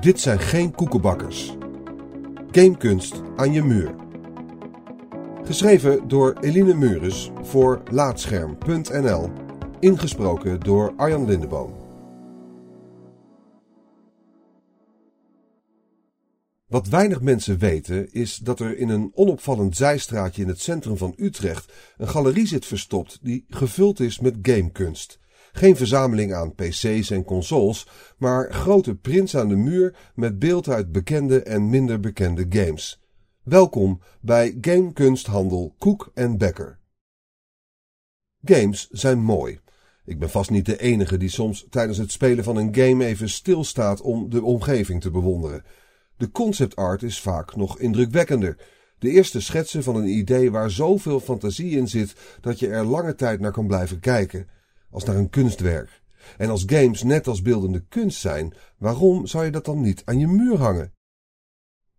Dit zijn geen koekenbakkers. Gamekunst aan je muur. Geschreven door Eline Mures voor Laatscherm.nl. Ingesproken door Arjan Lindeboom. Wat weinig mensen weten is dat er in een onopvallend zijstraatje in het centrum van Utrecht een galerie zit verstopt die gevuld is met gamekunst. Geen verzameling aan PC's en consoles, maar grote prints aan de muur met beeld uit bekende en minder bekende games. Welkom bij gamekunsthandel Koek en Becker. Games zijn mooi. Ik ben vast niet de enige die soms tijdens het spelen van een game even stilstaat om de omgeving te bewonderen. De concept art is vaak nog indrukwekkender. De eerste schetsen van een idee waar zoveel fantasie in zit dat je er lange tijd naar kan blijven kijken als naar een kunstwerk. En als games net als beeldende kunst zijn, waarom zou je dat dan niet aan je muur hangen?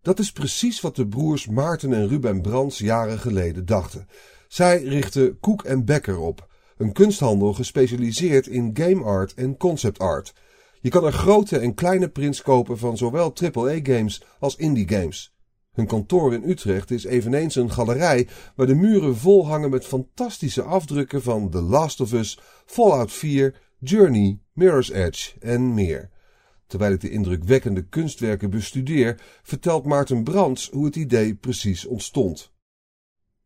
Dat is precies wat de broers Maarten en Ruben Brands jaren geleden dachten. Zij richtten Koek en Becker op, een kunsthandel gespecialiseerd in game art en concept art. Je kan er grote en kleine prints kopen van zowel AAA-games als indie-games. Hun kantoor in Utrecht is eveneens een galerij waar de muren vol hangen met fantastische afdrukken van The Last of Us, Fallout 4, Journey, Mirror's Edge en meer. Terwijl ik de indrukwekkende kunstwerken bestudeer, vertelt Maarten Brands hoe het idee precies ontstond.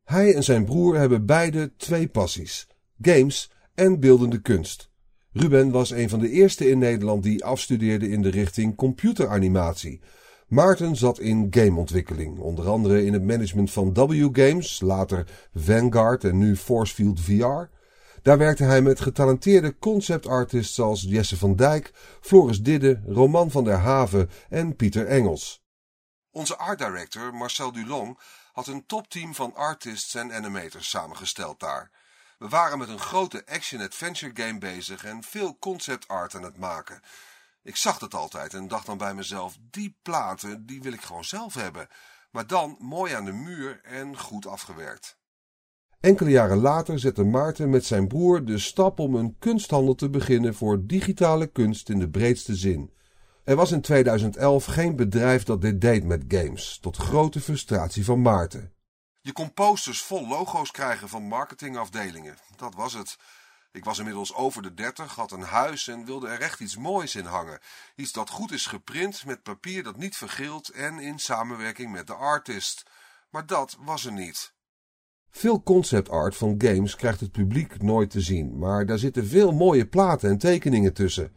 Hij en zijn broer hebben beide twee passies: games en beeldende kunst. Ruben was een van de eerste in Nederland die afstudeerde in de richting computeranimatie. Maarten zat in gameontwikkeling, onder andere in het management van W Games, later Vanguard en nu Forcefield VR. Daar werkte hij met getalenteerde concept artists zoals Jesse van Dijk, Floris Didde, Roman van der Haven en Pieter Engels. Onze art director Marcel Dulong had een topteam van artists en animators samengesteld daar. We waren met een grote action-adventure game bezig en veel concept art aan het maken. Ik zag het altijd en dacht dan bij mezelf, die platen, die wil ik gewoon zelf hebben. Maar dan mooi aan de muur en goed afgewerkt. Enkele jaren later zette Maarten met zijn broer de stap om een kunsthandel te beginnen voor digitale kunst in de breedste zin. Er was in 2011 geen bedrijf dat dit deed met games, tot grote frustratie van Maarten. Je kon posters vol logo's krijgen van marketingafdelingen. Dat was het. Ik was inmiddels over de dertig, had een huis en wilde er echt iets moois in hangen. Iets dat goed is geprint, met papier dat niet vergeelt en in samenwerking met de artist. Maar dat was er niet. Veel concept art van games krijgt het publiek nooit te zien, maar daar zitten veel mooie platen en tekeningen tussen.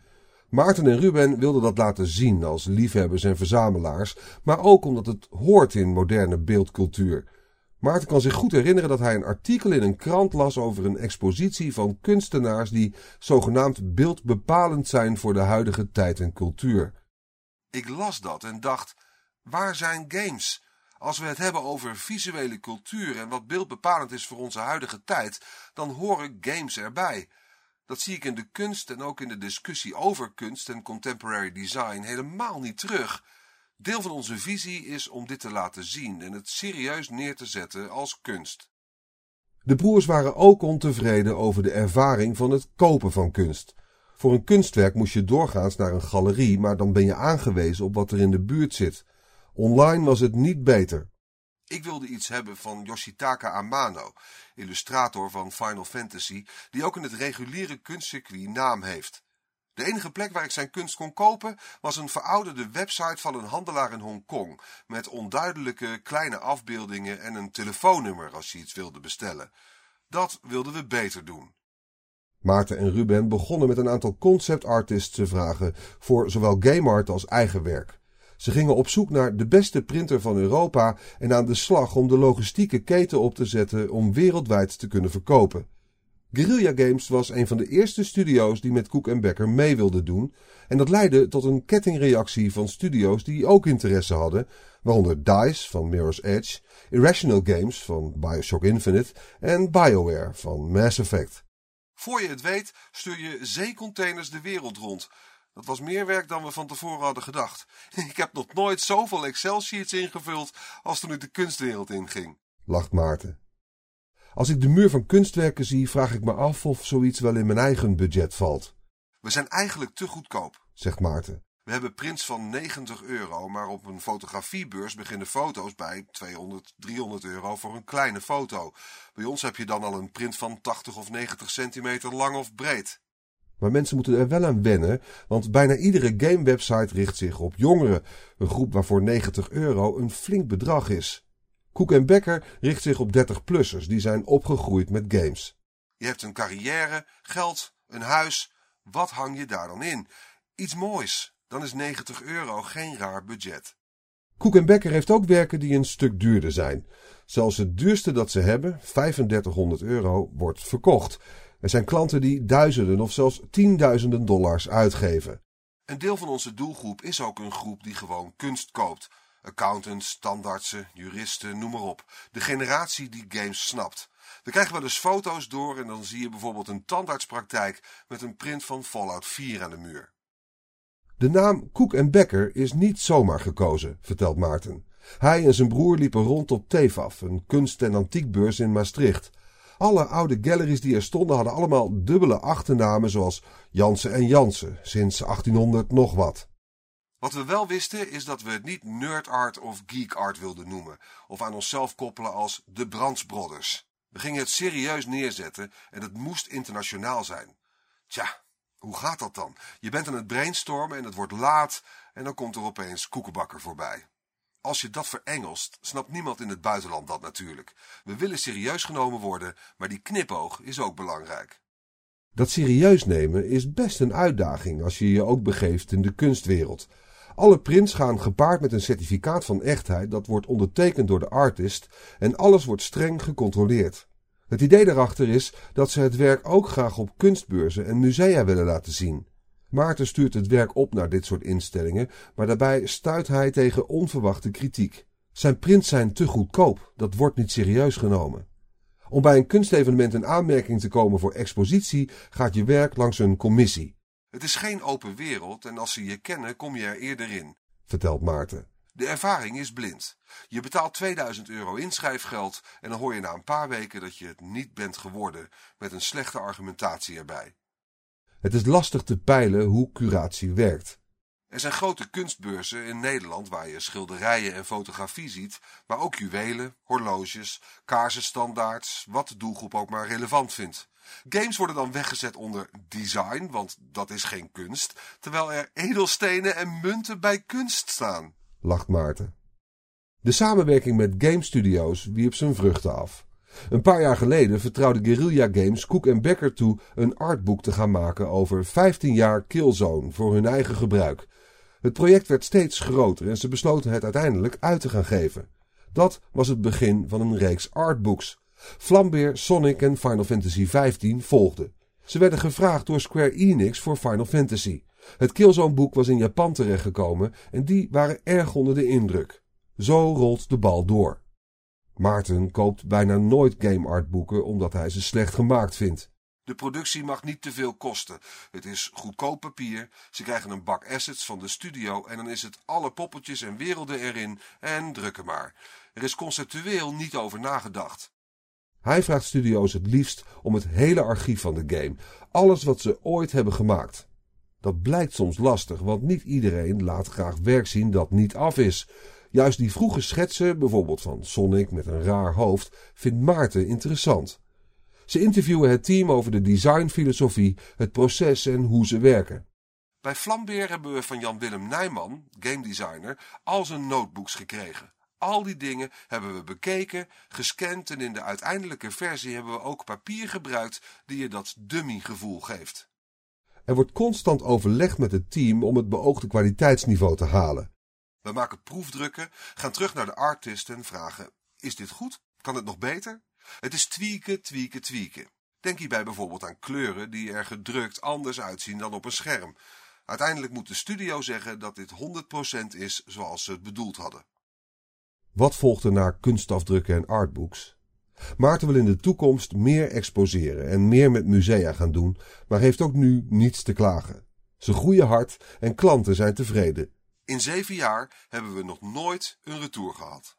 Maarten en Ruben wilden dat laten zien als liefhebbers en verzamelaars, maar ook omdat het hoort in moderne beeldcultuur. Maarten kan zich goed herinneren dat hij een artikel in een krant las over een expositie van kunstenaars die zogenaamd beeldbepalend zijn voor de huidige tijd en cultuur. Ik las dat en dacht: waar zijn games? Als we het hebben over visuele cultuur en wat beeldbepalend is voor onze huidige tijd, dan horen games erbij. Dat zie ik in de kunst en ook in de discussie over kunst en contemporary design helemaal niet terug. Deel van onze visie is om dit te laten zien en het serieus neer te zetten als kunst. De broers waren ook ontevreden over de ervaring van het kopen van kunst. Voor een kunstwerk moest je doorgaans naar een galerie, maar dan ben je aangewezen op wat er in de buurt zit. Online was het niet beter. Ik wilde iets hebben van Yoshitaka Amano, illustrator van Final Fantasy, die ook in het reguliere kunstcircuit naam heeft. De enige plek waar ik zijn kunst kon kopen was een verouderde website van een handelaar in Hongkong, met onduidelijke kleine afbeeldingen en een telefoonnummer als je iets wilde bestellen. Dat wilden we beter doen. Maarten en Ruben begonnen met een aantal concept artists te vragen voor zowel game art als eigen werk. Ze gingen op zoek naar de beste printer van Europa en aan de slag om de logistieke keten op te zetten om wereldwijd te kunnen verkopen. Guerrilla Games was een van de eerste studio's die met Cook en Becker mee wilden doen. En dat leidde tot een kettingreactie van studio's die ook interesse hadden. Waaronder DICE van Mirror's Edge, Irrational Games van Bioshock Infinite en BioWare van Mass Effect. Voor je het weet stuur je zeecontainers de wereld rond. Dat was meer werk dan we van tevoren hadden gedacht. Ik heb nog nooit zoveel Excel-sheets ingevuld als toen ik de kunstwereld inging. Lacht Maarten. Als ik de muur van kunstwerken zie, vraag ik me af of zoiets wel in mijn eigen budget valt. We zijn eigenlijk te goedkoop, zegt Maarten. We hebben prints van 90 euro, maar op een fotografiebeurs beginnen foto's bij 200, 300 euro voor een kleine foto. Bij ons heb je dan al een print van 80 of 90 centimeter lang of breed. Maar mensen moeten er wel aan wennen, want bijna iedere gamewebsite richt zich op jongeren, een groep waarvoor 90 euro een flink bedrag is. Koek en Becker richt zich op 30-plussers die zijn opgegroeid met games. Je hebt een carrière, geld, een huis. Wat hang je daar dan in? Iets moois. Dan is 90 euro geen raar budget. Koek en Becker heeft ook werken die een stuk duurder zijn. Zelfs het duurste dat ze hebben, 3500 euro, wordt verkocht. Er zijn klanten die duizenden of zelfs tienduizenden dollars uitgeven. Een deel van onze doelgroep is ook een groep die gewoon kunst koopt. Accountants, standaardsen, juristen, noem maar op. De generatie die games snapt. We krijgen wel eens foto's door en dan zie je bijvoorbeeld een tandartspraktijk met een print van Fallout 4 aan de muur. De naam Koek en Becker is niet zomaar gekozen, vertelt Maarten. Hij en zijn broer liepen rond op TEFAF, een kunst- en antiekbeurs in Maastricht. Alle oude galleries die er stonden hadden allemaal dubbele achternamen zoals Jansen en Jansen, sinds 1800 nog wat. Wat we wel wisten is dat we het niet nerd art of geek art wilden noemen, of aan onszelf koppelen als de Brands Brothers. We gingen het serieus neerzetten en het moest internationaal zijn. Tja, hoe gaat dat dan? Je bent aan het brainstormen en het wordt laat en dan komt er opeens koekenbakker voorbij. Als je dat verengelst, snapt niemand in het buitenland dat natuurlijk. We willen serieus genomen worden, maar die knipoog is ook belangrijk. Dat serieus nemen is best een uitdaging als je je ook begeeft in de kunstwereld. Alle prints gaan gepaard met een certificaat van echtheid dat wordt ondertekend door de artist en alles wordt streng gecontroleerd. Het idee daarachter is dat ze het werk ook graag op kunstbeurzen en musea willen laten zien. Maarten stuurt het werk op naar dit soort instellingen, maar daarbij stuit hij tegen onverwachte kritiek. Zijn prints zijn te goedkoop, dat wordt niet serieus genomen. Om bij een kunstevenement in aanmerking te komen voor expositie gaat je werk langs een commissie. Het is geen open wereld en als ze je kennen kom je er eerder in, vertelt Maarten. De ervaring is blind. Je betaalt 2000 euro inschrijfgeld en dan hoor je na een paar weken dat je het niet bent geworden, met een slechte argumentatie erbij. Het is lastig te peilen hoe curatie werkt. Er zijn grote kunstbeurzen in Nederland waar je schilderijen en fotografie ziet, maar ook juwelen, horloges, kaarsenstandaards, wat de doelgroep ook maar relevant vindt. Games worden dan weggezet onder design, want dat is geen kunst, terwijl er edelstenen en munten bij kunst staan, lacht Maarten. De samenwerking met game studios wierp zijn vruchten af. Een paar jaar geleden vertrouwde Guerrilla Games Cook en Becker toe een artboek te gaan maken over 15 jaar Killzone voor hun eigen gebruik. Het project werd steeds groter en ze besloten het uiteindelijk uit te gaan geven. Dat was het begin van een reeks artbooks. Flambeer, Sonic en Final Fantasy XV volgden. Ze werden gevraagd door Square Enix voor Final Fantasy. Het Killzone boek was in Japan terechtgekomen en die waren erg onder de indruk. Zo rolt de bal door. Maarten koopt bijna nooit game art boeken omdat hij ze slecht gemaakt vindt. De productie mag niet te veel kosten. Het is goedkoop papier. Ze krijgen een bak assets van de studio en dan is het alle poppetjes en werelden erin en drukken maar. Er is conceptueel niet over nagedacht. Hij vraagt studio's het liefst om het hele archief van de game, alles wat ze ooit hebben gemaakt. Dat blijkt soms lastig, want niet iedereen laat graag werk zien dat niet af is. Juist die vroege schetsen, bijvoorbeeld van Sonic met een raar hoofd, vindt Maarten interessant. Ze interviewen het team over de designfilosofie, het proces en hoe ze werken. Bij Flambeer hebben we van Jan-Willem Nijman, game designer, al zijn notebooks gekregen. Al die dingen hebben we bekeken, gescand en in de uiteindelijke versie hebben we ook papier gebruikt die je dat dummy gevoel geeft. Er wordt constant overlegd met het team om het beoogde kwaliteitsniveau te halen. We maken proefdrukken, gaan terug naar de artist en vragen: is dit goed? Kan het nog beter? Het is tweaken, tweaken, tweaken. Denk hierbij bijvoorbeeld aan kleuren die er gedrukt anders uitzien dan op een scherm. Uiteindelijk moet de studio zeggen dat dit 100% is zoals ze het bedoeld hadden. Wat volgt er na kunstafdrukken en artbooks? Maarten wil in de toekomst meer exposeren en meer met musea gaan doen, maar heeft ook nu niets te klagen. Ze groeien hard en klanten zijn tevreden. In zeven jaar hebben we nog nooit een retour gehad.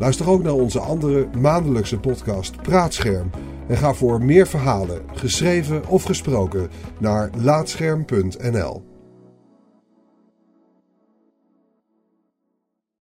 Luister ook naar onze andere maandelijkse podcast Praatscherm en ga voor meer verhalen, geschreven of gesproken, naar laatscherm.nl.